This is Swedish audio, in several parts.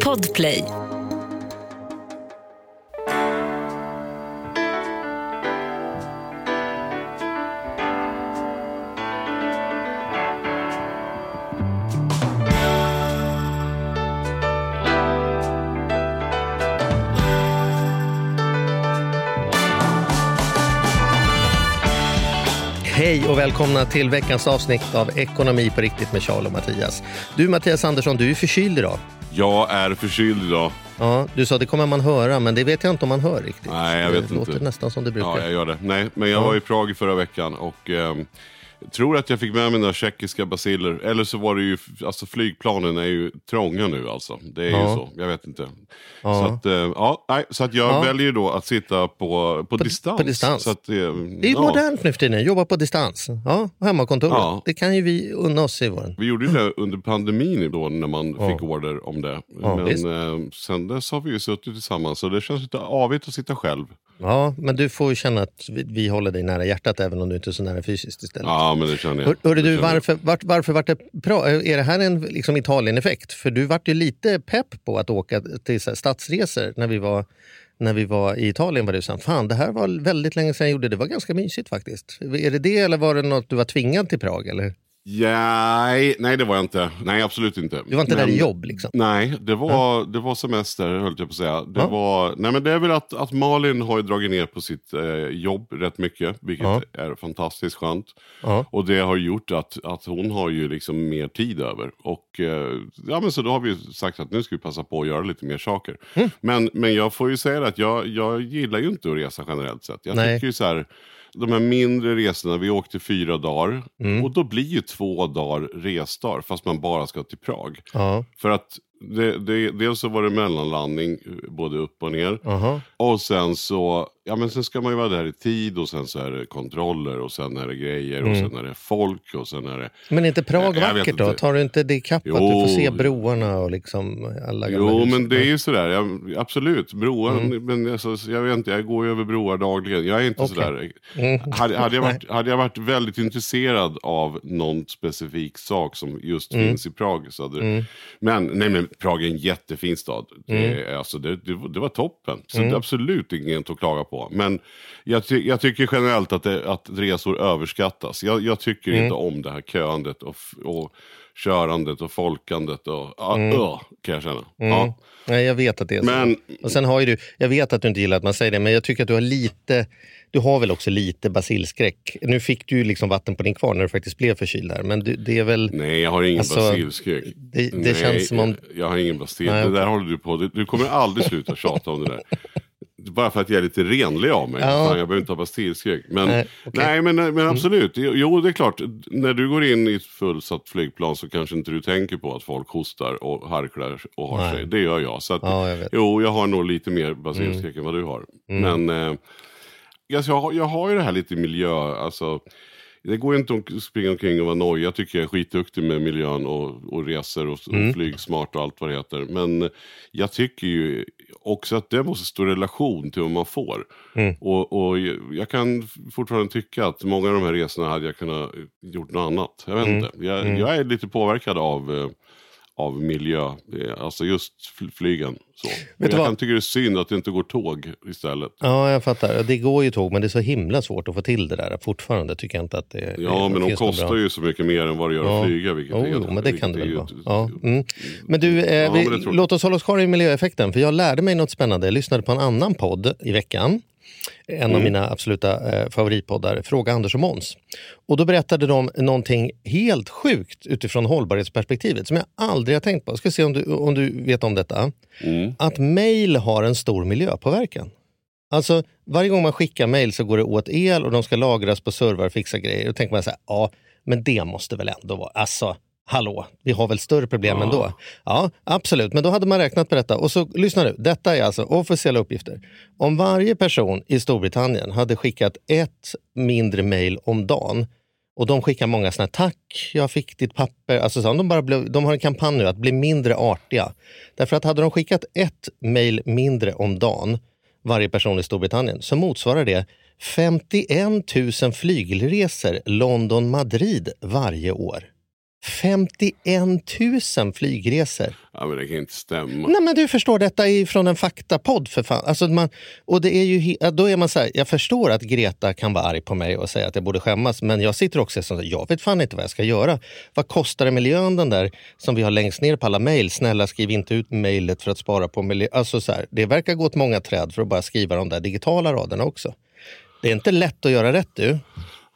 Podplay. Välkomna till veckans avsnitt av Ekonomi på riktigt med Charles och Mattias. Du Mattias Andersson, du är förkyld idag. Jag är förkyld idag. Ja, du sa det kommer man höra, men det vet jag inte om man hör riktigt. Nej, jag vet det låter inte. nästan som det brukar. Ja, jag gör det. Nej, men jag Ja. var i Prag förra veckan och ehm, tror att jag fick med mig några tjeckiska basiller. Eller så var det ju, alltså flygplanen är ju trånga nu alltså. Det är ju Ja. så, jag vet inte. Ja. Så att, eh, ja, nej, så att jag Ja. väljer då att sitta på, på, distans. på distans. Så att, eh, Det är ju modernt nu för tiden, jobba på distans. Ja, hemmakontor. Ja. Det kan ju vi unna oss i våren. Vi gjorde ju det under pandemin då när man fick order om det. Men eh, sen dess har vi ju suttit tillsammans så det känns lite avigt att sitta själv. Ja, men du får ju känna att vi, vi håller dig nära hjärtat även om du inte är så nära fysiskt istället. Ja, men det känner jag. Hör, hörde Det du, varför, vart, varför vart det bra? Är det här en liksom Italien-effekt? För du vart ju lite pepp på att åka till så här, stadsresor när vi var, när vi var i Italien. Var du sa, fan det här var väldigt länge sedan jag gjorde det. Det var ganska mysigt faktiskt. Är det det eller var det något du var tvingad till Prag? Eller? Ja, nej, det var jag inte. Nej, absolut inte. Du var inte där Men- i jobb liksom? Nej, det var, det var semester höll jag på att säga. Det, Ja. var, nej, men det är väl att, att Malin har ju dragit ner på sitt eh, jobb rätt mycket, vilket Ja. är fantastiskt skönt. Och det har gjort att, att hon har ju liksom mer tid över. Och eh, ja, men så då har vi sagt att nu ska vi passa på att göra lite mer saker. Mm. Men, men jag får ju säga att jag, jag gillar ju inte att resa generellt sett. Jag Nej. tycker ju så här, de här mindre resorna, vi åkte fyra dagar. Mm. Och då blir ju två dagar resdag fast man bara ska till Prag. Ja. För att det, det, dels så var det mellanlandning eh, både upp och ner. Aha. Och sen så, ja men sen ska man ju vara där i tid och sen så är det kontroller och sen är det grejer och Mm. sen är det folk och sen är det... Men är inte Prag Jag- jag vackert då? Tar du inte det ikapp att du Jo. får se broarna och liksom alla gamla Jo hus? men det är ju sådär, ja, absolut. Broar, Mm. men alltså, jag vet inte, jag går ju över broar dagligen. Jag är inte Okej. sådär. Mm. Hade, hade, jag varit, hade jag varit väldigt intresserad av någon specifik sak som just Mm. finns i Prag så hade det, Men, nej, men Prag är en jättefin stad. Det, Mm. är- alltså, det, det, det var toppen. Så det är absolut inget att klaga på. Men jag, ty, jag tycker generellt att, det, att resor överskattas. Jag, jag tycker Mm. inte om det här köandet och, och körandet och folkandet. Och, ah, öh, kan jag känna. Ja. Nej, jag vet att det är så. Men- Och sen har ju du, jag vet att du inte gillar att man säger det, men jag tycker att du har lite, du har väl också lite basilskräck. Nu fick du ju liksom vatten på din kvarn när du faktiskt blev förkyld här, men du, det är väl... Nej, jag har ingen Alltså, basilskräck. det- det Nej, känns som om- Jag, jag har ingen basil. Nej, det där håller du på. Du, du kommer aldrig sluta tjata om det där. Bara för att jag är lite renlig av mig. Ja. Fan, jag behöver inte ha basilskräck. Men, Nej, nej, okej. Mm. men, men absolut. Jo, det är klart. När du går in i ett fullsatt flygplan så kanske inte du tänker på att folk hostar och harklar och har Nej. sig. Det gör jag. Så att, Ja, jag. Jo, jag har nog lite mer basilskräck än vad du har. Mm. Men eh, alltså, jag, har, jag har ju det här lite miljö. Alltså, det går inte att springa omkring och vara nojig. Jag tycker jag är skitduktig med miljön och, och resor och, Mm. och flygsmart och allt vad det heter. Men jag tycker ju också att det måste stå i relation till vad man får. Mm. Och, och jag- kan fortfarande tycka att många av de här resorna hade jag kunnat gjort något annat. Jag vet Mm. inte. Jag, jag är lite påverkad av, eh, av miljö. Eh, Alltså just fl- flygen. Så. du jag kan tycka det är synd att det inte går tåg istället. Ja, jag fattar. Det går ju tåg, men det är så himla svårt att få till det där. Fortfarande tycker jag inte att det Ja, det men de kostar ju så mycket mer än vad det gör Ja. att flyga. Vilket Jo, är, jo, men det kan det väl vara. Ja, mm. Men du, eh, Ja, men vi, låt oss hålla oss kvar i miljöeffekten. För jag lärde mig något spännande. Jag lyssnade på en annan podd i veckan. En Mm. av mina absoluta eh, favoritpoddar, Fråga Anders och Måns. Och då berättade de någonting helt sjukt utifrån hållbarhetsperspektivet som jag aldrig har tänkt på. Jag ska se om du, om du vet om detta. Mm. Att mejl har en stor miljöpåverkan. Alltså varje gång man skickar mejl så går det åt el och de ska lagras på servrar och fixa grejer. Då tänker man så här, ja men det måste väl ändå vara, alltså hallå, vi har väl större problem Ja. ändå. Ja, absolut, men då hade man räknat på detta. Och så lyssna nu, detta är alltså officiella uppgifter. Om varje person i Storbritannien hade skickat ett mindre mejl om dagen och de skickar många såna här, tack, jag fick ditt papper. Alltså, så, de, bara blev, de har en kampanj nu att bli mindre artiga. Därför att hade de skickat ett mejl mindre om dagen, varje person i Storbritannien, så motsvarar det 51 000 flygresor London-Madrid varje år. 51 000 flygresor. Ja, men det kan inte stämma. Nej men du förstår, detta är från en faktapodd för fan. Alltså man, och det är ju, då är man så här, jag förstår att Greta kan vara arg på mig och säga att jag borde skämmas. Men jag sitter också och säger, jag vet fan inte vad jag ska göra. Vad kostar det miljön den där som vi har längst ner på alla mejl? Snälla skriv inte ut mejlet för att spara på miljö. Alltså så här, det verkar gå åt många träd för att bara skriva de där digitala raderna också. Det är inte lätt att göra rätt du.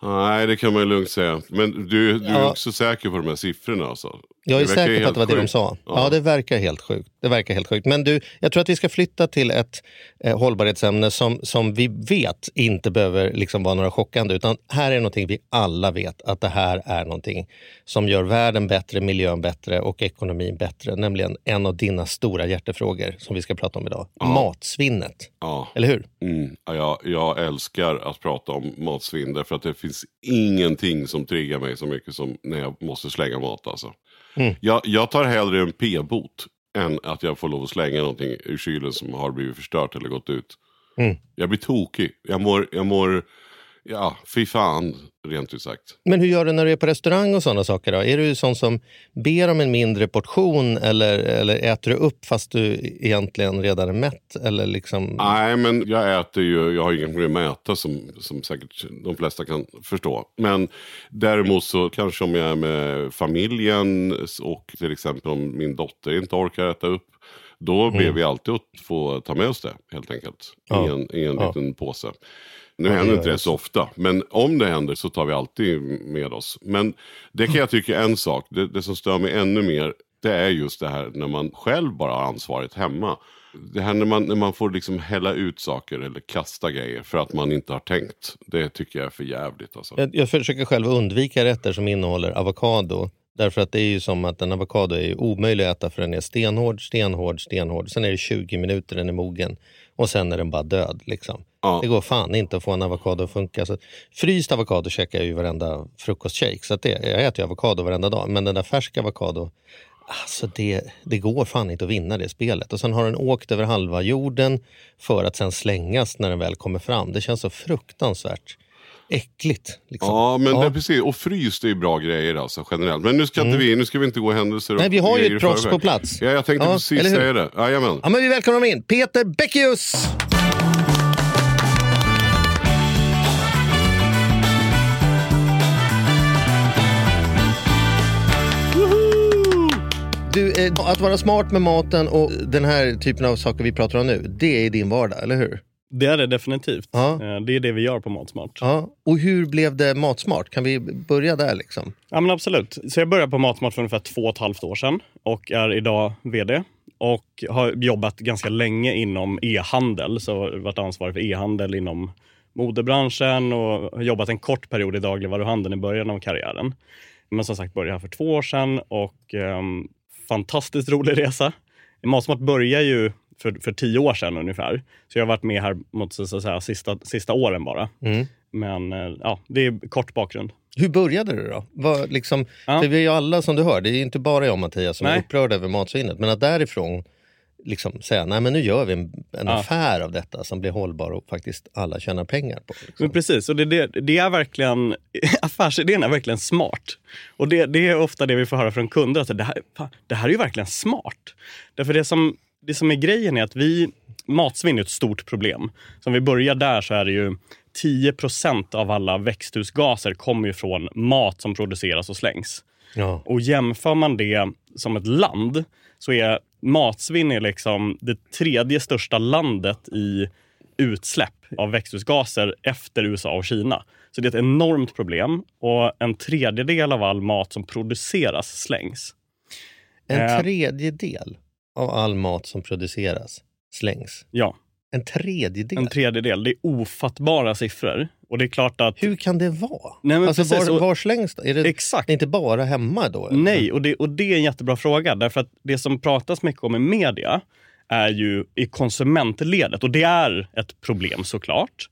Nej, det kan man ju lugnt säga. Men du, du är Ja. också säker på de här siffrorna alltså? Jag är säker på att det var helt det de sjukt. sa. Ja. Ja. det verkar helt sjukt. Det verkar helt sjukt. Men du, jag tror att vi ska flytta till ett eh, hållbarhetsämne som, som vi vet inte behöver liksom vara några chockande. Utan här är någonting vi alla vet att det här är någonting som gör världen bättre, miljön bättre och ekonomin bättre. Nämligen en av dina stora hjärtefrågor som vi ska prata om idag. Matsvinnet. Ja. Eller hur? Mm. Ja, Jag, jag älskar att prata om matsvinn därför att det finns ingenting som triggar mig så mycket som när jag måste slänga mat. Alltså. Mm. Jag, jag tar hellre en p-bot än att jag får lov att slänga någonting ur kylen som har blivit förstört eller gått ut. Mm. Jag blir tokig. Jag mår, jag mår, ja, fy fan, rent ut sagt. Men hur gör du när du är på restaurang och sådana saker? Då? Är du sån som ber om en mindre portion eller, eller äter du upp fast du egentligen redan är mätt? Eller liksom... Nej, men jag äter ju, jag har inga problem med att äta som, som säkert de flesta kan förstå. Men däremot så kanske om jag är med familjen och till exempel om min dotter inte orkar äta upp. Då ber vi alltid att få ta med oss det helt enkelt. I en, i en Ja. liten påse. Nu händer inte det så ofta, men om det händer så tar vi alltid med oss. Men det kan jag tycka är en sak, det, det som stör mig ännu mer, det är just det här när man själv bara har ansvaret hemma. Det här när man, när man får liksom hälla ut saker eller kasta grejer för att man inte har tänkt. Det tycker jag är för jävligt alltså. Jag, jag försöker själv undvika rätter som innehåller avokado. Därför att det är ju som att en avokado är omöjlig att äta för den är stenhård, stenhård, stenhård. Sen är det 20 minuter den är mogen och sen är den bara död. Liksom. Ja. Det går fan inte att få en avokado att funka. Så, fryst avokado käkar jag ju varenda frukostshake. Så det, jag äter ju avokado varenda dag. Men den där färska avokado, alltså det, det går fan inte att vinna det spelet. Och sen har den åkt över halva jorden för att sen slängas när den väl kommer fram. Det känns så fruktansvärt äckligt. Liksom. Ja, men Ja. Det, precis. Och fryst är ju bra grejer alltså generellt. Men nu ska, inte vi, nu ska vi inte gå händelser Mm. Nej, vi har ju ett proffs på plats. Ja, jag tänkte Ja, precis säga det. Jajamän. Ja, men vi välkomnar in Peter Beckius! Du, eh, att vara smart med maten och den här typen av saker vi pratar om nu, det är din vardag, eller hur? Det är det definitivt. Ja. Eh, Det är det vi gör på Matsmart. Ja. Och hur blev det matsmart? Kan vi börja där? liksom? Ja, men absolut. Så jag började på Matsmart för ungefär två och ett halvt år sedan och är idag vd. Och har jobbat ganska länge inom e-handel, så har varit ansvarig för e-handel inom modebranschen och har jobbat en kort period i dagligvaruhandeln i början av karriären. Men som sagt började här för två år sedan och ehm, fantastiskt rolig resa. Matsmart började ju för, för tio år sedan ungefär. Så jag har varit med här mot så att säga, sista, sista åren bara. Mm. Men eh, ja, det är kort bakgrund. Hur började du då? Vad, liksom, Ja. För vi är ju alla som du hör, det är ju inte bara jag och Mattias som är Nej. upprörda över matsvinnet. Men att därifrån liksom säga, nej men nu gör vi en, en Ja. affär av detta som blir hållbar och faktiskt alla tjänar pengar på. Liksom. Men precis, och det, det, det är verkligen, affärsidén är verkligen smart. Och det, det är ofta det vi får höra från kunder, att det här, det här är ju verkligen smart. Därför det som, det som är grejen är att vi, matsvinn är ett stort problem. Så om vi börjar där så är det ju 10% av alla växthusgaser kommer ju från mat som produceras och slängs. Ja. Och jämför man det som ett land så är matsvinn är liksom det tredje största landet i utsläpp av växthusgaser efter USA och Kina. Så det är ett enormt problem och en tredjedel av all mat som produceras slängs. En Eh. tredjedel av all mat som produceras slängs. Ja, En tredjedel? en tredjedel. Det är ofattbara siffror. Och det är klart att... Hur kan det vara? Nej, men alltså, precis, var, var slängs det? Är det, Exakt. det är inte bara hemma då? eller? Nej, och det, och det är en jättebra fråga. Därför att det som pratas mycket om i media är ju i konsumentledet. Och det är ett problem såklart.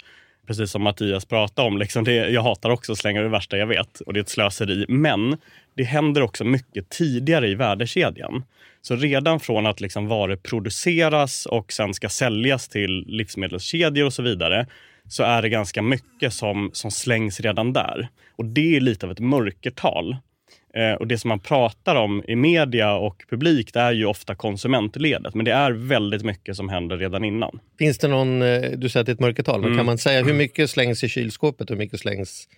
Precis som Mattias pratade om. Liksom det, jag hatar också att slänga det värsta jag vet. Och det är ett slöseri. Men det händer också mycket tidigare i värdekedjan. Så redan från att liksom varor produceras och sen ska säljas till livsmedelskedjor och så vidare så är det ganska mycket som, som slängs redan där. Och det är lite av ett mörkertal. Eh, och Det som man pratar om i media och publik det är ju ofta konsumentledet. Men det är väldigt mycket som händer redan innan. Finns det någon, eh, du säger att det är ett mörkertal, Mm. kan man säga hur mycket slängs i kylskåpet och hur mycket slängs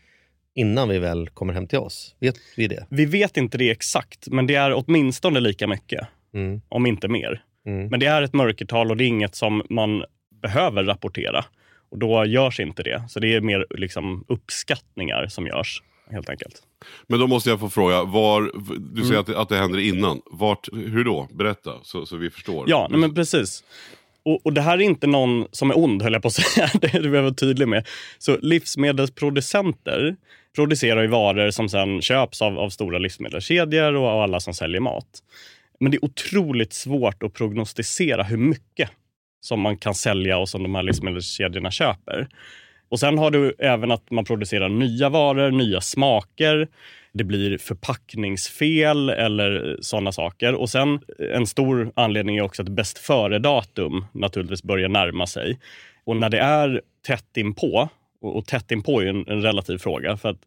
innan vi väl kommer hem till oss? Vet vi det? Vi vet inte det exakt, men det är åtminstone lika mycket. Mm. Om inte mer. Mm. Men det är ett mörkertal och det är inget som man behöver rapportera. Och då görs inte det. Så det är mer liksom uppskattningar som görs helt enkelt. Men då måste jag få fråga, var, du Mm. säger att, det, att det händer innan. Vart, hur då? Berätta så, så vi förstår. Ja, nej, men precis. Och, och det här är inte någon som är ond, höll jag på att säga. Det är du vara tydlig med. Så livsmedelsproducenter producerar ju varor som sen köps av, av stora livsmedelskedjor och av alla som säljer mat. Men det är otroligt svårt att prognostisera hur mycket som man kan sälja och som de här livsmedelskedjorna köper. Och Sen har du även att man producerar nya varor, nya smaker. Det blir förpackningsfel eller sådana saker. Och sen En stor anledning är också att bäst före-datum naturligtvis börjar närma sig. Och när det är tätt inpå, och, tätt inpå är ju en, en relativ fråga, för att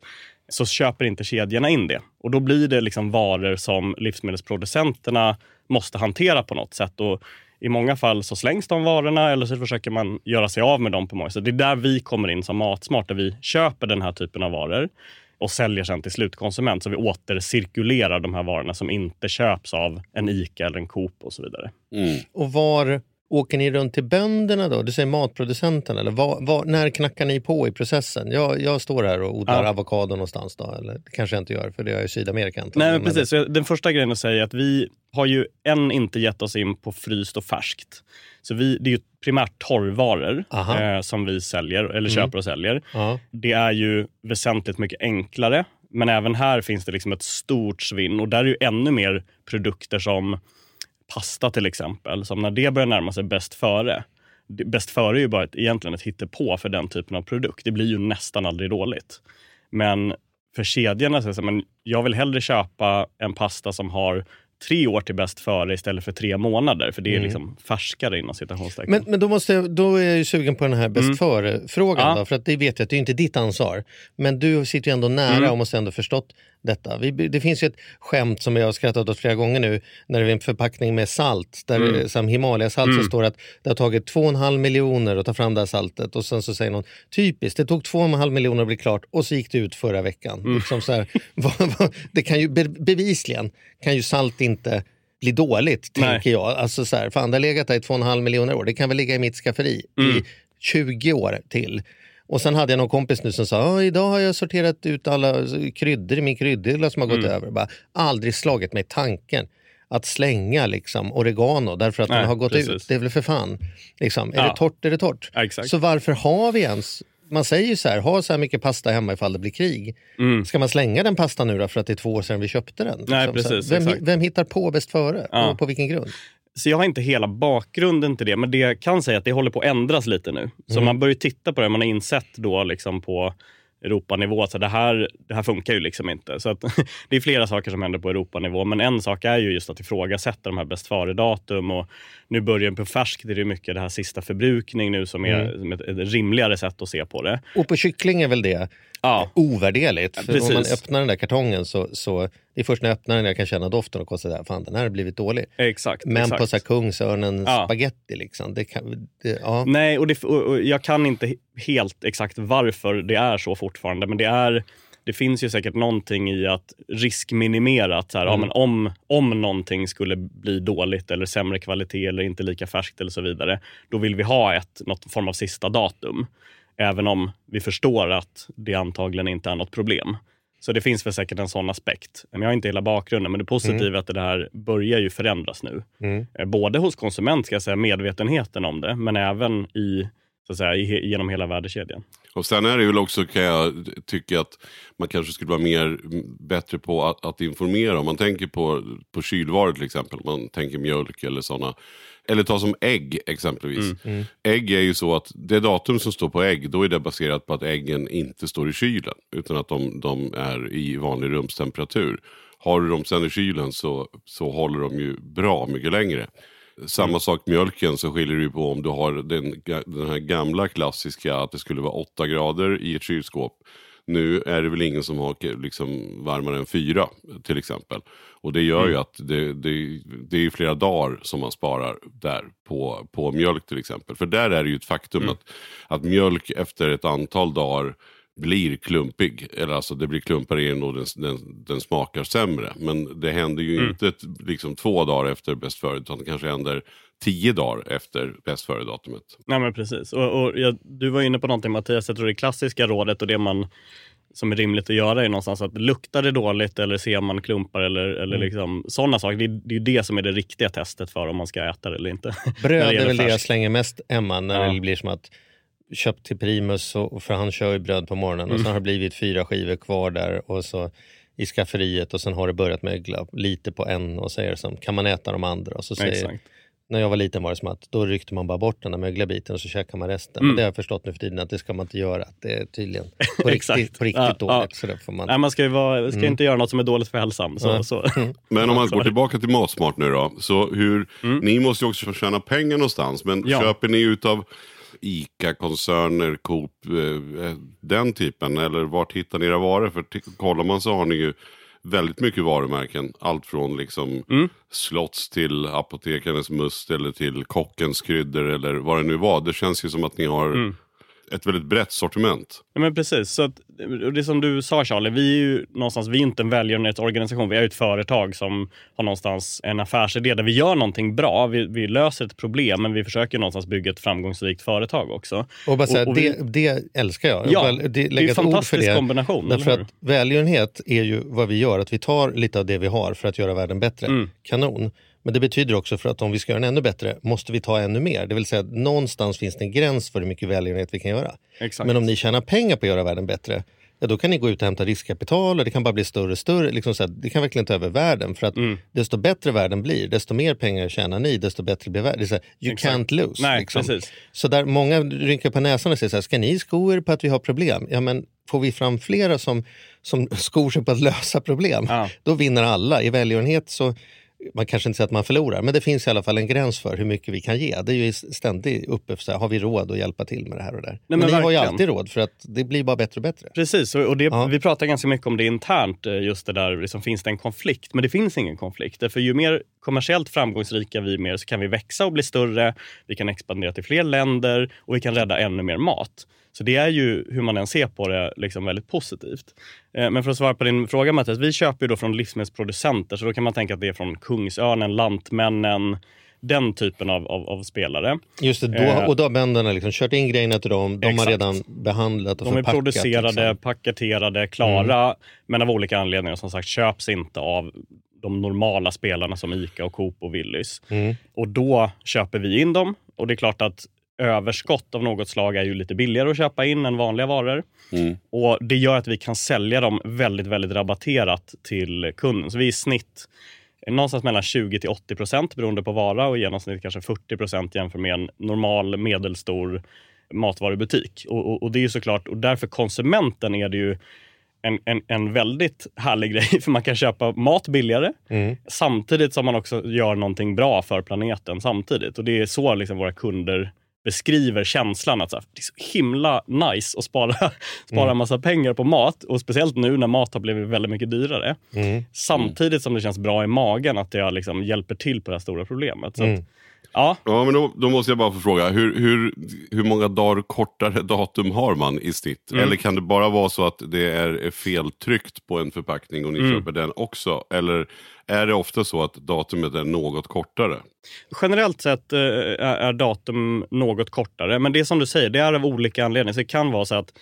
så köper inte kedjorna in det. Och Då blir det liksom varor som livsmedelsproducenterna måste hantera på något sätt. Och I många fall så slängs de varorna eller så försöker man göra sig av med dem på många sätt. Det är där vi kommer in som Matsmart, där vi köper den här typen av varor och säljer sen till slutkonsument. Så vi återcirkulerar de här varorna som inte köps av en ICA eller en Coop och så vidare. Mm. Och var åker ni runt till bönderna då? Du säger matproducenterna. Eller var, var, när knackar ni på i processen? Jag, jag står här och odlar Ja. avokado någonstans då. Eller det kanske jag inte gör för det är i Sydamerika. Nej, men precis. Så Den första grejen att säga är att vi har ju än inte gett oss in på fryst och färskt. Så vi, det är ju primärt torrvaror Aha. eh, som vi säljer, eller Mm. köper och säljer. Ja. Det är ju väsentligt mycket enklare. Men även här finns det liksom ett stort svinn. Och där är ju ännu mer produkter som pasta till exempel. Som när det börjar närma sig bäst före. Bäst före är ju bara ett, egentligen ett hittepå för den typen av produkt. Det blir ju nästan aldrig dåligt. Men för kedjorna så men jag vill hellre köpa en pasta som har tre år till bäst före istället för tre månader. För det är Mm. liksom färskare inom citationstecken. Men, men då, måste jag, då är jag ju sugen på den här bäst Mm. före-frågan. Ja. För att det vet jag att det är inte ditt ansvar. Men du sitter ju ändå nära Mm. och måste ändå förstått detta. Vi, det finns ju ett skämt som jag har skrattat åt flera gånger nu. När det är en förpackning med salt. Där Mm. som Himalayasalt så Mm. står det att det har tagit 2,5 miljoner att ta fram det här saltet. Och sen så säger någon typiskt, det tog 2,5 miljoner att bli klart och så gick det ut förra veckan. Mm. Liksom så här, vad, vad, det kan ju be, bevisligen kan ju salt inte bli dåligt, Nej. tänker jag. Alltså så här, fan, det har legat där i 2,5 miljoner år. Det kan väl ligga i mitt skafferi i Mm. 20 år till. Och sen hade jag någon kompis nu som sa, "Ja, idag har jag sorterat ut alla kryddor i min kryddhylla som har gått Mm. över. Bara, aldrig slagit mig tanken att slänga liksom, oregano därför att Nej, den har gått precis. ut. Det är väl för fan. Liksom, är Ja. det torrt är det torrt. Ja, exakt. Så varför har vi ens man säger ju så här, ha så här mycket pasta hemma ifall det blir krig. Mm. Ska man slänga den pastan nu då för att det är två år sedan vi köpte den? Nej, Liksom, precis, vem, vem hittar på bäst före? Ja. Och på vilken grund? Så jag har inte hela bakgrunden till det, men det jag kan säga är att det håller på att ändras lite nu. Så Mm. man börjar titta på det, man har insett då liksom på Europanivå att det här, det här funkar ju liksom inte. Så att, det är flera saker som händer på Europanivå, men en sak är ju just att ifrågasätta de här bäst före-datum. Och nu börjar på färskt är det mycket det här sista förbrukning nu som är Mm. som ett, ett rimligare sätt att se på det. Och på kyckling är väl det Ja, ovärderligt. För Precis. om man öppnar den där kartongen så, så det är först när jag öppnar den jag kan känna doften och konstatera fan den här har blivit dålig. exakt. Men exakt. på så här Kungsörnen Ja. spaghetti liksom. Det kan, det, ja. Nej, och, det, och, jag kan inte he- helt exakt varför det är så fortfarande, men det är det finns ju säkert någonting i att riskminimera. Att så här, ja, Mm. men om, om någonting skulle bli dåligt eller sämre kvalitet eller inte lika färskt eller så vidare, då vill vi ha ett, något form av sista datum. Även om vi förstår att det antagligen inte är något problem. Så det finns väl säkert en sån aspekt. Men jag har inte hela bakgrunden, men det positiva är att det här börjar ju förändras nu. Mm. Eh, Både hos konsument, ska jag säga, medvetenheten om det, men även i, så att säga, i, genom hela värdekedjan. Och sen är det väl också, kan jag tycka, att man kanske skulle vara mer mm, bättre på att, att informera. Om man tänker på, på kylvaror till exempel, om man tänker mjölk eller sådana. Eller ta som ägg exempelvis. Mm. Ägg är ju så att det datum som står på ägg, då är det baserat på att äggen inte står i kylen. Utan att de, de är i vanlig rumstemperatur. Har du dem sen i kylen så, så håller de ju bra mycket längre. Samma sak mjölken så skiljer det ju på om du har den, den här gamla klassiska att det skulle vara 8 grader i ett kylskåp. Nu är det väl ingen som har liksom varmare än fyra till exempel. Och det gör ju att det, det, det är flera dagar som man sparar där på, på mjölk till exempel. För där är det ju ett faktum att, att mjölk efter ett antal dagar blir klumpig. Eller alltså det blir klumpar i den och den, den, den smakar sämre. Men det händer ju inte ett, liksom två dagar efter bäst före utan det kanske händer tio dagar efter bäst före-datumet. Nej men precis. Och, och jag, du var inne på någonting Mattias, jag tror det klassiska rådet och det man som är rimligt att göra är någonstans att luktar det dåligt eller ser man klumpar eller, eller Mm. liksom, sådana saker. Det, är- det är det som är det riktiga testet för om man ska äta det eller inte. Bröd är väl det jag slänger mest Emma när Ja. det blir som att köpt till Primus och, för han kör ju bröd på morgonen och Mm. sen har det blivit fyra skivor kvar där och så i skafferiet och sen har det börjat mögla lite på en och säger som kan man äta de andra och så säger Exakt. När jag var liten var det som att då ryckte man bara bort den där mögliga biten och så käkar man resten. Mm. Men det har jag förstått nu för tiden att det ska man inte göra. Att det är tydligen på riktigt, på riktigt Ja, dåligt. ja. Så det får man... Nej, man ska ju vara, ska Mm. inte göra något som är dåligt för hälsan. Så, Nej. så. Men om man går tillbaka till Matsmart nu då. Så hur, Ni måste ju också tjäna pengar någonstans. Men Ja. köper ni utav ICA-koncerner, Coop, eh, eh, den typen? Eller vart hittar ni era varor? För kollar man så har ni ju väldigt mycket varumärken. Allt från liksom Mm. Slotts till Apotekarnes must eller till Kockens kryddor eller vad det nu var. Det känns ju som att ni har Mm. Ett väldigt brett sortiment. Ja, men precis. Så att, och det som du sa Charlie, vi är ju någonstans, vi är inte en välgörenhetsorganisation. Vi är ett företag som har någonstans en affärsidé där vi gör någonting bra. Vi, vi löser ett problem, men vi försöker någonstans bygga ett framgångsrikt företag också. Och bara säga, och vi- det, det älskar jag. Ja, Väl- det är lägga en ett ord för fantastisk det. kombination. Därför att välgörenhet är ju vad vi gör, att vi tar lite av det vi har för att göra världen bättre. Mm. Kanon. Men det betyder också för att om vi ska göra den ännu bättre måste vi ta ännu mer. Det vill säga att någonstans finns det en gräns för hur mycket välgörenhet vi kan göra. Exakt. Men om ni tjänar pengar på att göra världen bättre, ja, då kan ni gå ut och hämta riskkapital och det kan bara bli större och större. Liksom så här, det kan verkligen ta över världen. För att Mm. desto bättre världen blir, desto mer pengar tjänar ni, desto bättre blir världen. Det är så här, you Exakt. can't lose. Nej, liksom. precis. Så där många rynkar på näsan och säger så här, ska ni sko er på att vi har problem? Ja, men får vi fram flera som, som skor sig på att lösa problem, Ja. då vinner alla. I välgörenhet så, man kanske inte säger att man förlorar, men det finns i alla fall en gräns för hur mycket vi kan ge. Det är ju ständigt uppe, så här, har vi råd att hjälpa till med det här och där? men men ni har ju alltid råd, för att det blir bara bättre och bättre. Precis, och och det, Ja. vi pratar ganska mycket om det internt, eh, just det där, liksom, finns det en konflikt? Men det finns ingen konflikt. För ju mer kommersiellt framgångsrika vi är mer så kan vi växa och bli större, vi kan expandera till fler länder och vi kan rädda ännu mer mat. Så det är ju, hur man än ser på det, liksom väldigt positivt. Eh, Men för att svara på din fråga Mattias, vi köper ju då från livsmedelsproducenter, så då kan man tänka att det är från Kungsörnen, Lantmännen, den typen av, av, av spelare. Just det, då, Eh. och då har bönderna liksom kört in grejerna till dem, de har Exakt. redan behandlat och De är förpackat. producerade, liksom. paketerade, klara, men av olika anledningar som sagt köps inte av de normala spelarna som ICA, och Coop och Willys. Mm. Och då köper vi in dem och det är klart att överskott av något slag är ju lite billigare att köpa in än vanliga varor. Mm. Och Det gör att vi kan sälja dem väldigt, väldigt rabatterat till kunden. Så vi är i snitt någonstans mellan 20 till 80 procent beroende på vara och i genomsnitt kanske 40 procent jämfört med en normal medelstor matvarubutik. Och, och, och det är ju såklart, och därför konsumenten är det ju en, en, en väldigt härlig grej, för man kan köpa mat billigare Mm. samtidigt som man också gör någonting bra för planeten samtidigt. Och Det är så liksom våra kunder beskriver känslan att så här, det är så himla nice att spara, spara Mm. massa pengar på mat. Och Speciellt nu när mat har blivit väldigt mycket dyrare. Mm. Samtidigt som det känns bra i magen att jag liksom hjälper till på det här stora problemet. Så Mm. att, ja, Ja, men då, då måste jag bara få fråga, hur, hur, hur många dagar kortare datum har man i snitt? Mm. Eller kan det bara vara så att det är, feltryckt på en förpackning och ni Mm. köper den också? Eller är det ofta så att datumet är något kortare? Generellt sett eh, är, datum något kortare, men det som du säger, det är av olika anledningar. Så det kan vara så att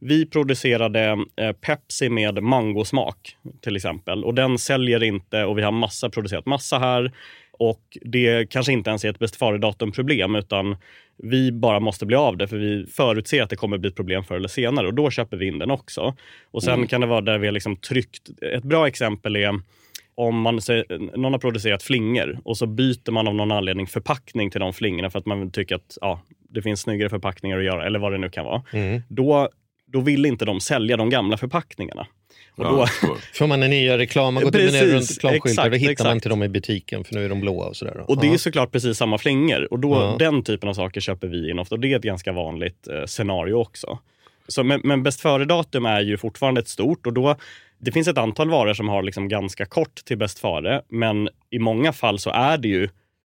vi producerade eh, Pepsi med mangosmak till exempel och den säljer inte och vi har massa producerat massa här och det kanske inte ens är ett bäst före-datum-problem utan vi bara måste bli av det för vi förutser att det kommer bli ett problem förr eller senare och då köper vi in den också. Och sen kan det vara där vi har liksom tryckt. Ett bra exempel är om man, någon har producerat flingor och så byter man av någon anledning förpackning till de flingorna för att man tycker att ja, det finns snyggare förpackningar att göra eller vad det nu kan vara. Mm. Då, då vill inte de sälja de gamla förpackningarna. Och Ja, då. Får man en nya reklam, man går till Precis, runt reklamskyltar, då hittar man exakt. inte dem i butiken för nu är de blåa och sådär. och det är såklart precis samma flingor. Och då, Ja. Den typen av saker köper vi in ofta och det är ett ganska vanligt eh, scenario också. Så, men, men bäst före-datum är ju fortfarande ett stort och då det finns ett antal varor som har liksom ganska kort till bäst före, men i många fall så är det ju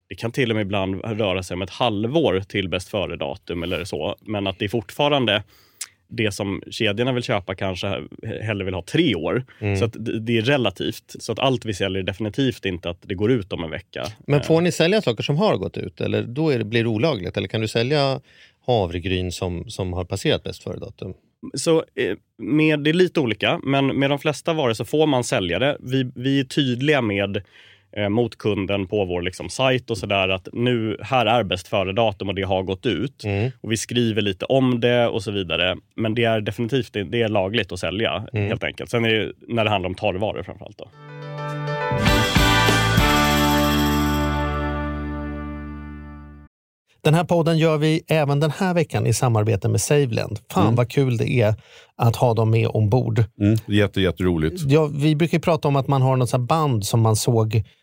det kan till och med ibland röra sig om ett halvår till bäst före-datum eller så. Men att det är fortfarande det som kedjorna vill köpa kanske hellre vill ha tre år. Mm. Så att det är relativt. Så att allt vi säljer är definitivt inte att det går ut om en vecka. Men får ni sälja saker som har gått ut eller då det, blir det olagligt? Eller kan du sälja havregryn som, som har passerat bäst före-datum? Så eh, med, det är lite olika, men med de flesta varor så får man sälja det. Vi, vi är tydliga med eh, mot kunden på vår liksom, sajt och sådär att nu, här är bäst före-datum och det har gått ut. Mm. Och Vi skriver lite om det och så vidare. Men det är definitivt det är lagligt att sälja mm. helt enkelt. Sen är det när det handlar om torrvaror framförallt. Då. Den här podden gör vi även den här veckan i samarbete med Saveland. Fan mm. vad kul det är att ha dem med ombord. Mm, jätte, jätteroligt. Ja, vi brukar prata om att man har något band som man såg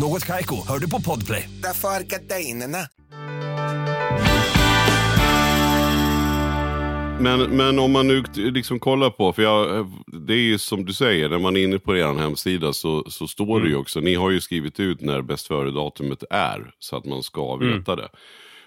Något kajko, hör du på podplay. Därför är gardinerna. Men, men om man nu liksom kollar på, för jag, det är ju som du säger, när man är inne på er hemsida så, så står mm. det ju mm. också, ni har ju skrivit ut när bäst före-datumet är, så att man ska veta mm. det.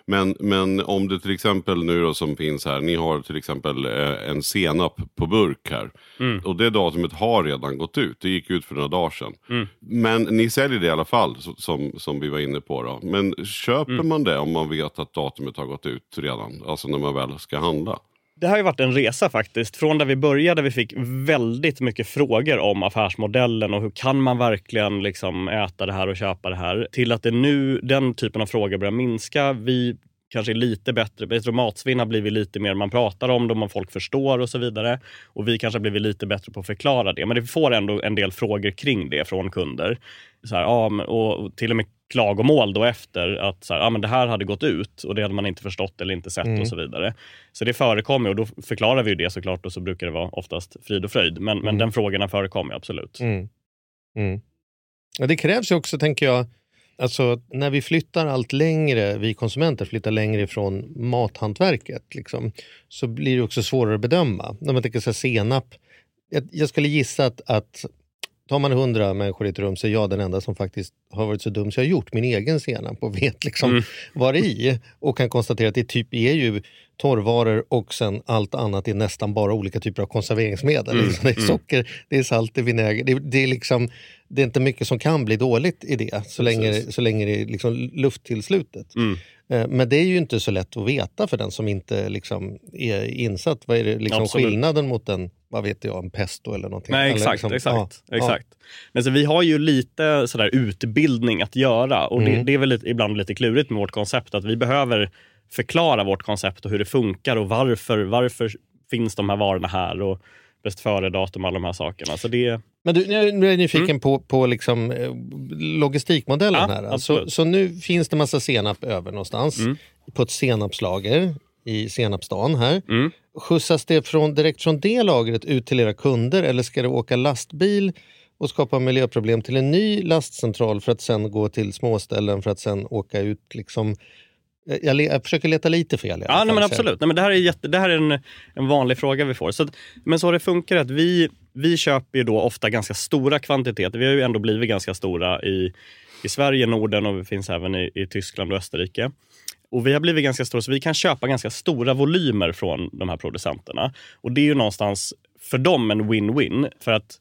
Men, men om det till exempel nu då som finns här, ni har till exempel eh, en senap på burk här. Mm. Och det datumet har redan gått ut, det gick ut för några dagar sedan. Mm. Men ni säljer det i alla fall, som, som vi var inne på. Då. Men köper mm. man det om man vet att datumet har gått ut redan? Alltså när man väl ska handla? Det har ju varit en resa faktiskt. Från där vi började, vi fick väldigt mycket frågor om affärsmodellen och hur kan man verkligen liksom äta det här och köpa det här. Till att det nu, den typen av frågor börjar minska. Vi kanske är lite bättre. Jag tror matsvinn har blivit lite mer, man pratar om det, och folk förstår och så vidare. Och vi kanske har blivit lite bättre på att förklara det. Men det får ändå en del frågor kring det från kunder. Så här, ja, och till och med klagomål då efter att så här, ja, men det här hade gått ut och det hade man inte förstått eller inte sett mm. och så vidare. Så det förekommer och då förklarar vi det såklart och så brukar det vara oftast frid och fröjd. Men, mm. men den frågorna förekommer absolut. Mm. mm. Ja, det krävs ju också, tänker jag, Alltså, när vi flyttar allt längre, vi konsumenter flyttar längre ifrån mathantverket, liksom, så blir det också svårare att bedöma. När man tänker så senap, jag, jag skulle gissa att, att tar man hundra människor i ett rum så är jag den enda som faktiskt har varit så dum så jag har gjort min egen senap och vet liksom mm. vad det är i. Och kan konstatera att det typ är ju torrvaror och sen allt annat är nästan bara olika typer av konserveringsmedel. Mm. Det är mm. socker, det är salt, det är vinäger. Det, det, är liksom, det är inte mycket som kan bli dåligt i det så länge, så länge det är liksom luft till slutet. Mm. Eh, men det är ju inte så lätt att veta för den som inte liksom är insatt. Vad är det liksom skillnaden mot en, vad vet jag, en pesto eller någonting? Nej, exakt. Liksom, exakt, ja, exakt. Ja. Men så vi har ju lite sådär utbildning att göra och mm. det, det, är väl lite, ibland lite klurigt med vårt koncept att vi behöver förklara vårt koncept och hur det funkar och varför, varför finns de här varorna här och bäst före-datum och alla de här sakerna. Så det, men du, nu är jag nyfiken mm. på, på liksom, eh, logistikmodellen ja, här. Alltså, så nu finns det massa senap över någonstans mm. på ett senapslager i senapsdagen här. Mm. Skjutsas det från, direkt från det lagret ut till era kunder eller ska det åka lastbil och skapa miljöproblem till en ny lastcentral för att sen gå till småställen för att sen åka ut liksom jag, jag försöker leta lite fel. Ja, nej, men absolut. Nej, men det här är, jätte, det här är en, en vanlig fråga vi får. Så att, men så det funkar att vi, vi köper ju då ofta ganska stora kvantiteter. Vi har ju ändå blivit ganska stora i, i Sverige, Norden och vi finns även i, i Tyskland och Österrike. Och Vi har blivit ganska stora, så vi kan köpa ganska stora volymer från de här producenterna. Och Det är ju någonstans för dem en win-win. För att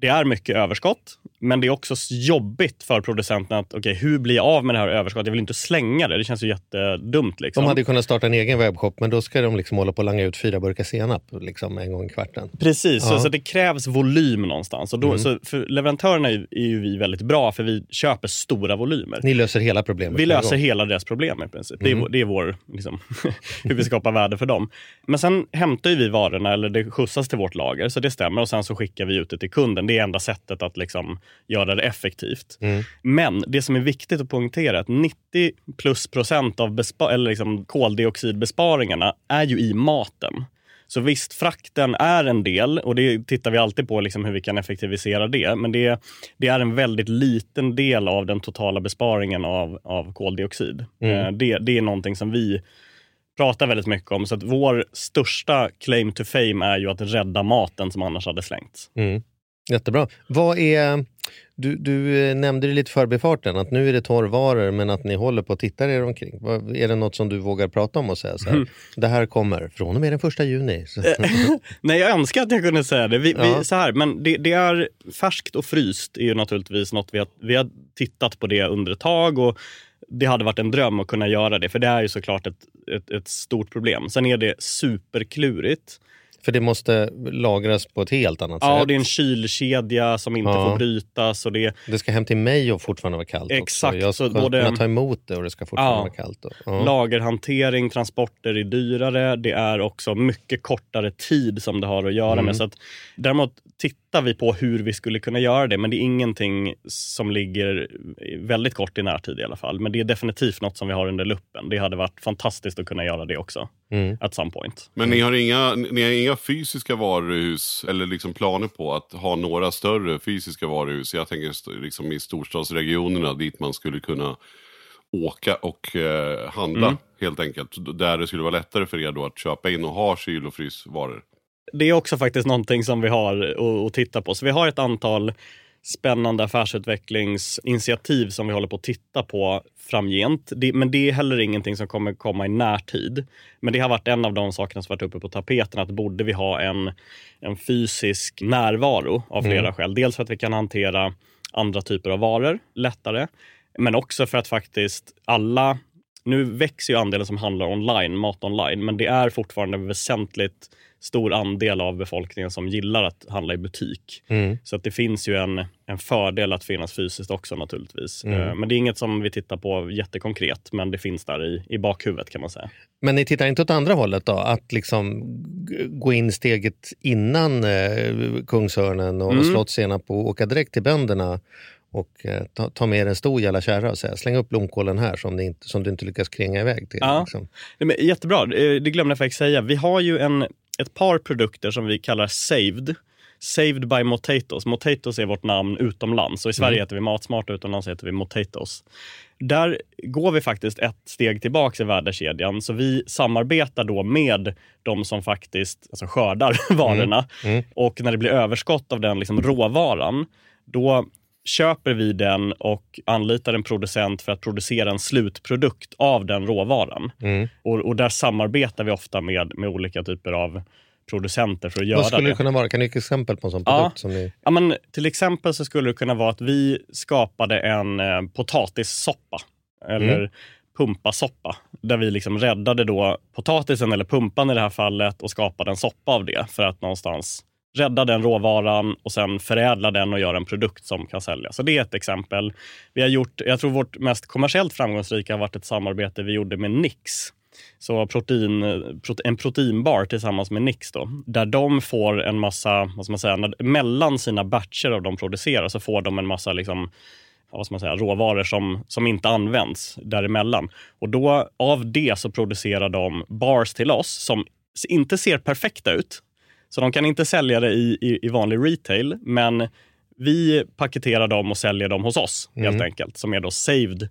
det är mycket överskott, men det är också jobbigt för producenten att okay, hur blir jag av med det här överskottet? Jag vill inte slänga det. Det känns ju jättedumt. Liksom. De hade kunnat starta en egen webbshop, men då ska de liksom hålla på och langa ut fyra burkar senap liksom, en gång i kvarten. Precis, ja. så, så, det krävs volym någonstans. Och då, mm. så för leverantörerna är, är ju vi väldigt bra, för vi köper stora volymer. Ni löser hela problemet? Vi löser hela deras problem i princip. Mm. Det, är, mm. det är vår, liksom, hur vi skapar värde för dem. Men sen hämtar vi varorna, eller det skjutsas till vårt lager, så det stämmer. Och sen så skickar vi ut det till kunden. Det är enda sättet att liksom göra det effektivt. Mm. Men det som är viktigt att poängtera är att 90 plus procent av eller liksom koldioxidbesparingarna är ju i maten. Så visst, frakten är en del och det tittar vi alltid på liksom hur vi kan effektivisera det. Men det, det, är en väldigt liten del av den totala besparingen av, av koldioxid. Mm. Eh, det, det är någonting som vi pratar väldigt mycket om. Så att vår största claim to fame är ju att rädda maten som annars hade slängts. Mm. Jättebra. Vad är, du, du eh, nämnde det lite förbifarten, att nu är det torrvaror men att ni håller på att titta er omkring. Är det något som du vågar prata om och säga så här, mm. det här kommer från och med den första juni? Nej, jag önskar att jag kunde säga det. Vi, ja. vi, så här, men det, det, är färskt och fryst är ju naturligtvis något vi har, vi har tittat på det under ett tag. Och det hade varit en dröm att kunna göra det, för det är ju såklart ett, ett, ett stort problem. Sen är det superklurigt. För det måste lagras på ett helt annat ja, sätt? Ja, det är en kylkedja som inte ja. får brytas. Och det... det ska hem till mig och fortfarande vara kallt Exakt. Också. Jag ska både... kunna ta emot det och det ska fortfarande ja. vara kallt. Ja. Lagerhantering, transporter är dyrare. Det är också mycket kortare tid som det har att göra mm. med. Så att, däremot tittar vi på hur vi skulle kunna göra det, men det är ingenting som ligger väldigt kort i närtid i alla fall. Men det är definitivt något som vi har under luppen. Det hade varit fantastiskt att kunna göra det också. Mm. At some point. Men ni har, inga, ni har inga fysiska varuhus eller liksom planer på att ha några större fysiska varuhus? Jag tänker liksom i storstadsregionerna dit man skulle kunna åka och eh, handla mm. helt enkelt. Där det skulle vara lättare för er då att köpa in och ha kyl och frysvaror det är också faktiskt någonting som vi har att, titta på. Så vi har ett antal spännande affärsutvecklingsinitiativ som vi håller på att titta på framgent. Det, men det är heller ingenting som kommer komma i närtid. Men det har varit en av de sakerna som varit uppe på tapeten, att borde vi ha en, en fysisk närvaro av flera mm. skäl. Dels för att vi kan hantera andra typer av varor lättare, men också för att faktiskt alla nu växer ju andelen som handlar online, mat online, men det är fortfarande väsentligt stor andel av befolkningen som gillar att handla i butik. Mm. Så att det finns ju en, en fördel att finnas fysiskt också naturligtvis. Mm. Eh, men det är inget som vi tittar på jättekonkret, men det finns där i, i bakhuvudet kan man säga. Men ni tittar inte åt andra hållet då? Att liksom gå in steget innan eh, Kungsörnen och mm. Slottssenap och åka direkt till bönderna och eh, ta, ta med en stor jävla kärra och säga släng upp blomkålen här som, inte, som du inte lyckas kränga iväg till. Ja. Liksom. Jättebra, eh, det glömde jag faktiskt säga. Vi har ju en, ett par produkter som vi kallar Saved. Saved by Motatos. Motatos är vårt namn utomlands. Och I Sverige mm. heter vi Matsmart, utomlands heter vi Motatos. Där går vi faktiskt ett steg tillbaka i värdekedjan. Så vi samarbetar då med de som faktiskt alltså skördar varorna. Mm. Mm. Och när det blir överskott av den liksom råvaran, då köper vi den och anlitar en producent för att producera en slutprodukt av den råvaran. Mm. Och, och, där samarbetar vi ofta med, med olika typer av producenter för att göra det. Vad skulle det kunna vara? Kan du ge exempel på en sån produkt? Ja. Som ni... ja, men till exempel så skulle det kunna vara att vi skapade en eh, potatissoppa. Eller mm. pumpasoppa. Där vi liksom räddade då potatisen, eller pumpan i det här fallet, och skapade en soppa av det. För att någonstans rädda den råvaran och sen förädla den och göra en produkt som kan säljas. Så det är ett exempel. Vi har gjort, jag tror vårt mest kommersiellt framgångsrika har varit ett samarbete vi gjorde med Nix. Så protein, en proteinbar tillsammans med Nix då, där de får en massa, vad ska man säga, mellan sina batcher av de producerar så får de en massa liksom, vad ska man säga, råvaror som, som inte används däremellan. Och då av det så producerar de bars till oss som inte ser perfekta ut, så de kan inte sälja det i, i, i vanlig retail, men Vi paketerar dem och säljer dem hos oss helt Mm. enkelt, som är då saved.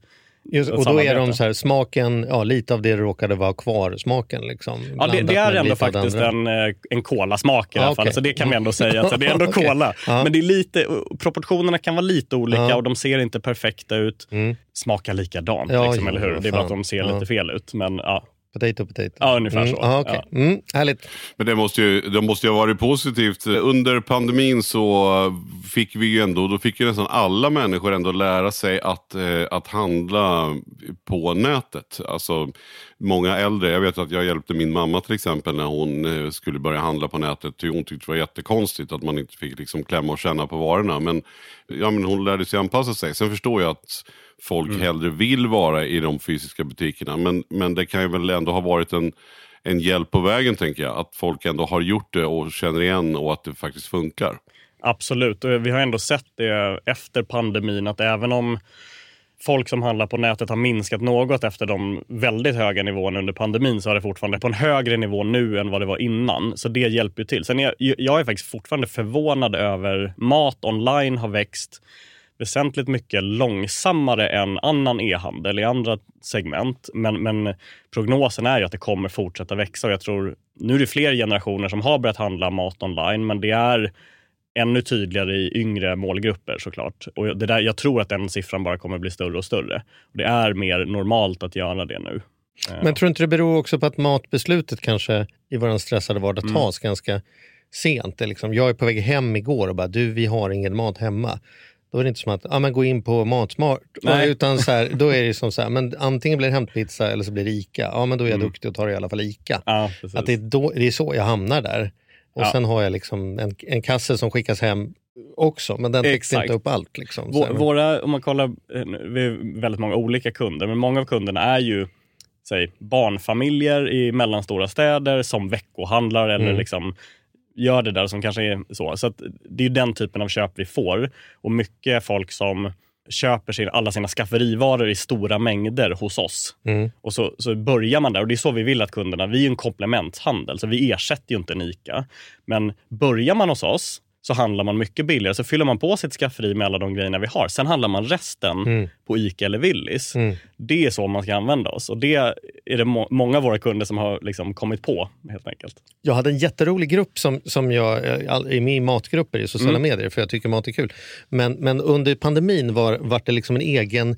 Just, och då är de så här, smaken, ja, lite av det råkade vara kvar, smaken. Liksom, Ja, det, det är ändå faktiskt en, eh, en kolasmak i Ah, okej. fallet, så det kan vi ändå säga. Så det är ändå Okej. cola. Ja. Men det är lite, proportionerna kan vara lite olika Ja. och de ser inte perfekta ut. Mm. Smakar likadant, Ja, liksom, jo, eller hur? Det är bara att de ser Ja. lite fel ut. Men ja, Potato, potato. Ja, ungefär mm. så. Ja, okej. Mm, härligt. Men det måste, ju, det måste ju ha varit positivt. Under pandemin så fick vi ju ändå, då fick ju nästan alla människor ändå lära sig att, eh, att handla på nätet. Alltså många äldre, jag vet att jag hjälpte min mamma till exempel när hon eh, skulle börja handla på nätet. Hon tyckte det var jättekonstigt att man inte fick liksom klämma och känna på varorna. Men, ja, men hon lärde sig anpassa sig. Sen förstår jag att folk hellre vill vara i de fysiska butikerna. Men, men det kan ju väl ändå ha varit en, en hjälp på vägen tänker jag. Att folk ändå har gjort det och känner igen och att det faktiskt funkar. absolut. Och vi har ändå sett det efter pandemin att även om folk som handlar på nätet har minskat något efter de väldigt höga nivåerna under pandemin så är det fortfarande på en högre nivå nu än vad det var innan. Så det hjälper ju till. Sen är jag, jag är faktiskt fortfarande förvånad över mat online har växt väsentligt mycket långsammare än annan e-handel i andra segment. Men, men prognosen är att det kommer fortsätta växa och jag tror nu är det fler generationer som har börjat handla mat online, men det är ännu tydligare i yngre målgrupper såklart. Och det där, jag tror att den siffran bara kommer bli större och större. Och det är mer normalt att göra det nu. Men tror inte det beror också på att matbeslutet kanske i vår stressade vardag Mm. tas ganska sent? Det liksom, jag är på väg hem igår och bara, du vi har ingen mat hemma. Då är det inte som att, ja men gå in på Matsmart. Nej. Utan så här, då är det som så här, men antingen blir det hämtpizza eller så blir det ICA. Ja men då är jag Mm. duktig och tar i alla fall ICA. Ja. Att det, är då, det är så jag hamnar där. Och Ja. sen har jag liksom en, en kasse som skickas hem också, men den täcker inte upp allt. Liksom. Vå- Våra, om man kollar, eh, vi är väldigt många olika kunder, men många av kunderna är ju säg, barnfamiljer i mellanstora städer som veckohandlar eller Mm. liksom gör det där som kanske är så. Så det är ju den typen av köp vi får. Och mycket folk som köper sin, alla sina skafferivaror i stora mängder hos oss. Mm. Och så, så börjar man där och det är så vi vill att kunderna, vi är en komplementhandel så vi ersätter ju inte en ICA. Men börjar man hos oss så handlar man mycket billigare. Så fyller man på sitt skafferi med alla de grejerna vi har. Sen handlar man resten Mm. på ICA eller Willys. Mm. Det är så man ska använda oss. Och det är det må- många av våra kunder som har liksom kommit på helt enkelt. Jag hade en jätterolig grupp som, som jag eh, är med i matgrupper i sociala Mm. medier för jag tycker mat är kul. Men, men under pandemin var, var det liksom en egen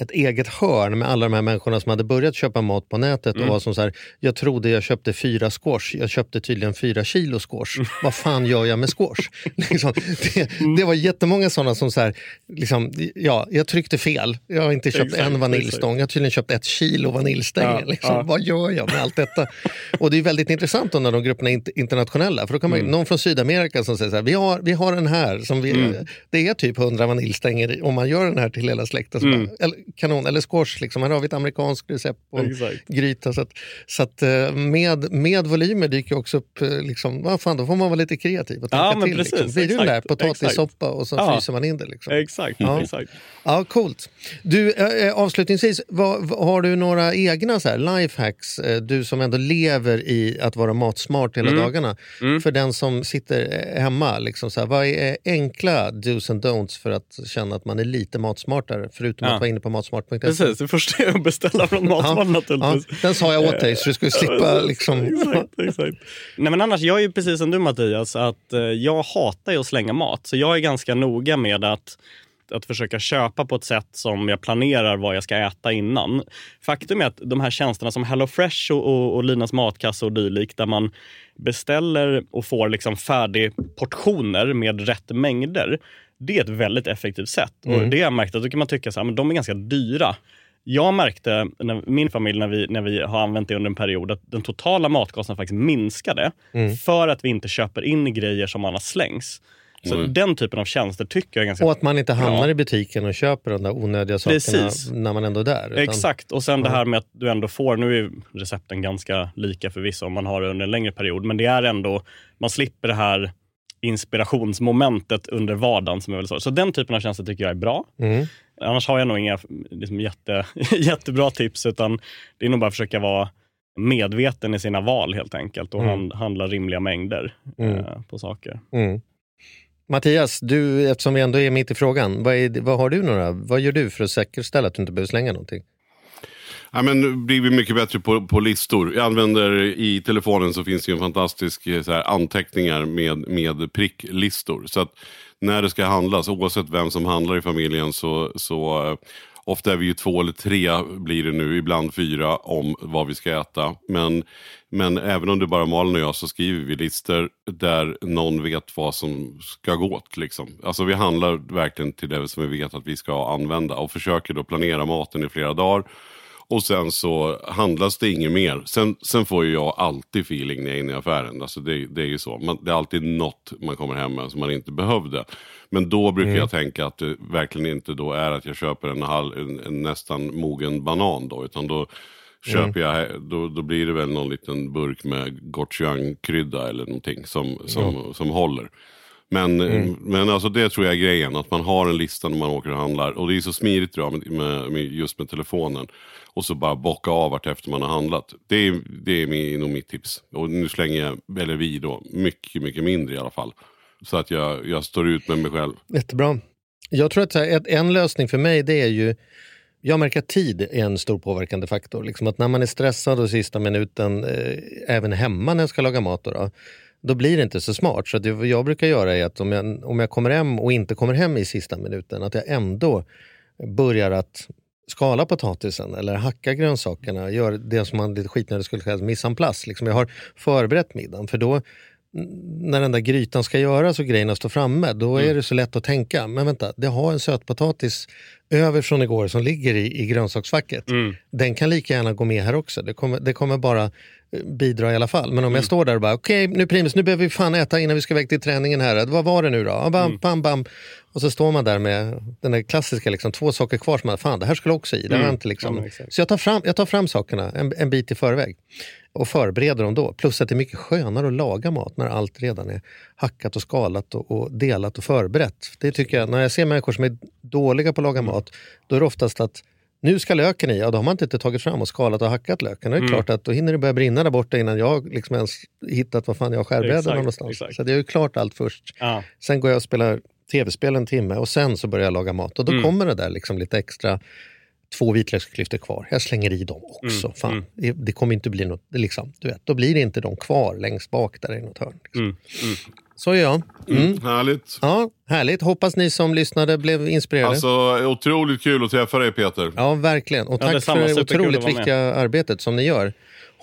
ett eget hörn med alla de här människorna som hade börjat köpa mat på nätet Mm. och var som så här, jag trodde jag köpte fyra squash, jag köpte tydligen fyra kilo squash. Mm. Vad fan gör jag med squash? liksom, det, det var jättemånga sådana som så här, liksom, ja, jag tryckte fel. Jag har inte köpt Exakt, en vaniljstång, jag har tydligen köpt ett kilo vaniljstänger. Ja, liksom. ja. Vad gör jag med allt detta? Och det är väldigt intressant när de grupperna är int- internationella. För då kan man, Mm. någon från Sydamerika som säger så här, vi har, vi har den här, som vi, Mm. det är typ 100 vaniljstänger om man gör den här till hela släkten. Kanon, eller squash, liksom. här har vi ett amerikanskt recept på en Exakt. gryta. Så att, så att eh, med, med volymer dyker också upp, eh, liksom, vad fan, då får man vara lite kreativ och tänka Ja, men till. precis, liksom. Blir det den där potatissoppa och så Ja. fryser man in det. Liksom. Exakt. Ja. exakt. Ja, coolt. Du, eh, avslutningsvis, vad, har du några egna så här, lifehacks? Eh, du som ändå lever i att vara matsmart hela Mm. dagarna. Mm. För den som sitter hemma, liksom, så här, vad är enkla dos and don'ts för att känna att man är lite matsmartare? Förutom Ja. att vara inne på matsmart.se. Precis, det första är att beställa från Matman Ja, naturligtvis. den sa jag åt dig så du skulle slippa liksom... exakt, exakt. Nej, men annars, jag är ju precis som du Mattias, att eh, jag hatar ju att slänga mat. Så jag är ganska noga med att att försöka köpa på ett sätt som jag planerar vad jag ska äta innan. Faktum är att de här tjänsterna som HelloFresh och, och, och Linas matkasse och dylikt, där man beställer och får liksom färdigportioner med rätt mängder. Det är ett väldigt effektivt sätt. Och Mm. det har jag märkt att då kan man tycka att de är ganska dyra. Jag märkte, när min familj, när vi, när vi har använt det under en period, att den totala matkostnaden faktiskt minskade Mm. för att vi inte köper in grejer som annars slängs. Så Mm. den typen av tjänster tycker jag är ganska Och att man inte hamnar bra. i butiken och köper de där onödiga sakerna Precis. när man ändå är där. utan- Exakt, och sen det Ja. här med att du ändå får, nu är recepten ganska lika förvisso om man har det under en längre period, men det är ändå, man slipper det här inspirationsmomentet under vardagen. Som jag vill säga. Så den typen av tjänster tycker jag är bra. Mm. Annars har jag nog inga liksom, jätte, jättebra tips, utan det är nog bara att försöka vara medveten i sina val helt enkelt och Mm. hand, handla rimliga mängder Mm. eh, på saker. Mm. Mattias, du, eftersom vi ändå är mitt i frågan, vad, är, vad har du några, vad gör du för att säkerställa att du inte behöver slänga någonting? Ja, men nu blir vi mycket bättre på, på listor. Jag använder i telefonen så finns det en fantastisk eh, så här, anteckningar med, med pricklistor. Så att när det ska handlas, oavsett vem som handlar i familjen så, så eh, Ofta är vi ju två eller tre blir det nu, ibland fyra om vad vi ska äta. Men, men även om det är bara Malin och jag så skriver vi listor där någon vet vad som ska gå åt. Liksom. Alltså vi handlar verkligen till det som vi vet att vi ska använda och försöker då planera maten i flera dagar. Och sen så handlas det inget mer. Sen, sen får ju jag alltid feeling när jag är inne i affären. Alltså det, det är ju så. Man, det är alltid något man kommer hem med som man inte behövde. Men då brukar jag tänka att det verkligen inte då är att jag köper en, halv, en, en nästan mogen banan då. Utan då köper jag, då, då blir det väl någon liten burk med gochujang-krydda eller någonting som, som, som håller. Men, men alltså det tror jag är grejen, att man har en lista när man åker och handlar. Och det är så smidigt idag med, med, med, just med telefonen. Och så bara bocka av vart efter man har handlat. Det är, det är min, nog mitt tips. Och nu slänger jag, eller vi då, mycket, mycket mindre i alla fall. Så att jag, jag står ut med mig själv. Jättebra. Jag tror att så här, en lösning för mig det är ju jag märker att tid är en stor påverkande faktor. Liksom att när man är stressad och sista minuten, eh, även hemma när jag ska laga mat, då, då, då blir det inte så smart. Så det jag brukar göra är att om jag, om jag kommer hem och inte kommer hem i sista minuten, att jag ändå börjar att skala potatisen eller hacka grönsakerna, gör det som man lite skitnödigt skulle kalla mise en place. Liksom jag har förberett middagen. För då när den där grytan ska göras och grejerna står framme, då är det så lätt att tänka, men vänta, det har en sötpotatis över från igår som ligger i, i grönsaksfacket. Den kan lika gärna gå med här också. Det kommer, det kommer bara bidra i alla fall. Men om jag står där och bara, okej nu Primus, nu behöver vi fan äta innan vi ska iväg till träningen här. Vad var det nu då? Bam, bam, bam. Och så står man där med den där klassiska, liksom, två saker kvar som man, fan det här skulle också i. Det har inte liksom. Ja, så jag tar fram, jag tar fram sakerna en, en bit i förväg och förbereder dem då. Plus att det är mycket skönare att laga mat när allt redan är hackat och skalat och, och delat och förberett. Det tycker jag, när jag ser människor som är dåliga på att laga mat, då är det oftast att nu ska löken i, ja då har man inte tagit fram och skalat och hackat löken. Då är det klart att då hinner det börja brinna där borta innan jag liksom ens hittat vad fan jag har skärbrädan någonstans. exakt. Så det är ju klart allt först. Ja. Sen går jag och spelar tv-spel en timme och sen så börjar jag laga mat. Och då kommer det där liksom lite extra, två vitlöksklyftor kvar. Jag slänger i dem också. Fan, det, det kommer inte bli något, liksom, du vet, då blir det inte de kvar längst bak där i något hörn. Liksom. Så gör jag. Mm. Härligt. Ja, härligt. Hoppas ni som lyssnade blev inspirerade. Alltså otroligt kul att träffa dig Peter. Ja, verkligen. Och Ja, tack detsamma. för det otroligt viktiga arbetet som ni gör.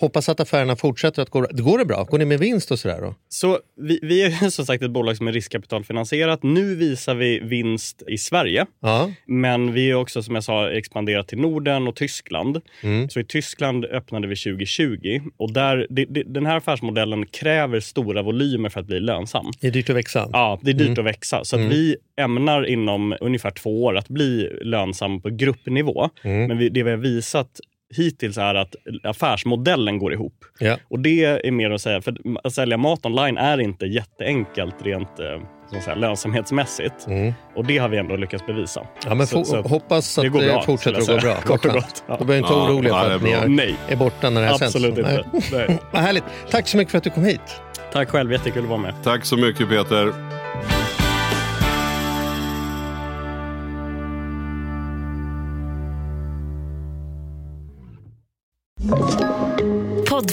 Hoppas att affärerna fortsätter att gå. Går det bra? Går ni med vinst och sådär? Då? Så vi, vi är som sagt ett bolag som är riskkapitalfinansierat. Nu visar vi vinst i Sverige. Ja. Men vi är också som jag sa expanderat till Norden och Tyskland. Mm. Så i Tyskland öppnade vi 2020 och där, det, det, den här affärsmodellen kräver stora volymer för att bli lönsam. Det är dyrt att växa. Ja, det är dyrt Mm. att växa. Så att vi ämnar inom ungefär två år att bli lönsam på gruppnivå. Mm. Men vi, det vi har visat hittills är att affärsmodellen går ihop. Ja. Och det är mer att säga, för att sälja mat online är inte jätteenkelt rent eh, så att säga, lönsamhetsmässigt. Mm. Och det har vi ändå lyckats bevisa. Ja, men Så- så hoppas att det bra, fortsätter att gå bra. Kort och gott. skönt. Då behöver inte Ja, vara oroliga ja, för det är att ni bra. är, Nej, är borta när det här absolut sänds. inte. Nej. Vad härligt. Tack så mycket för att du kom hit. Tack själv, jättekul att vara med. Tack så mycket Peter.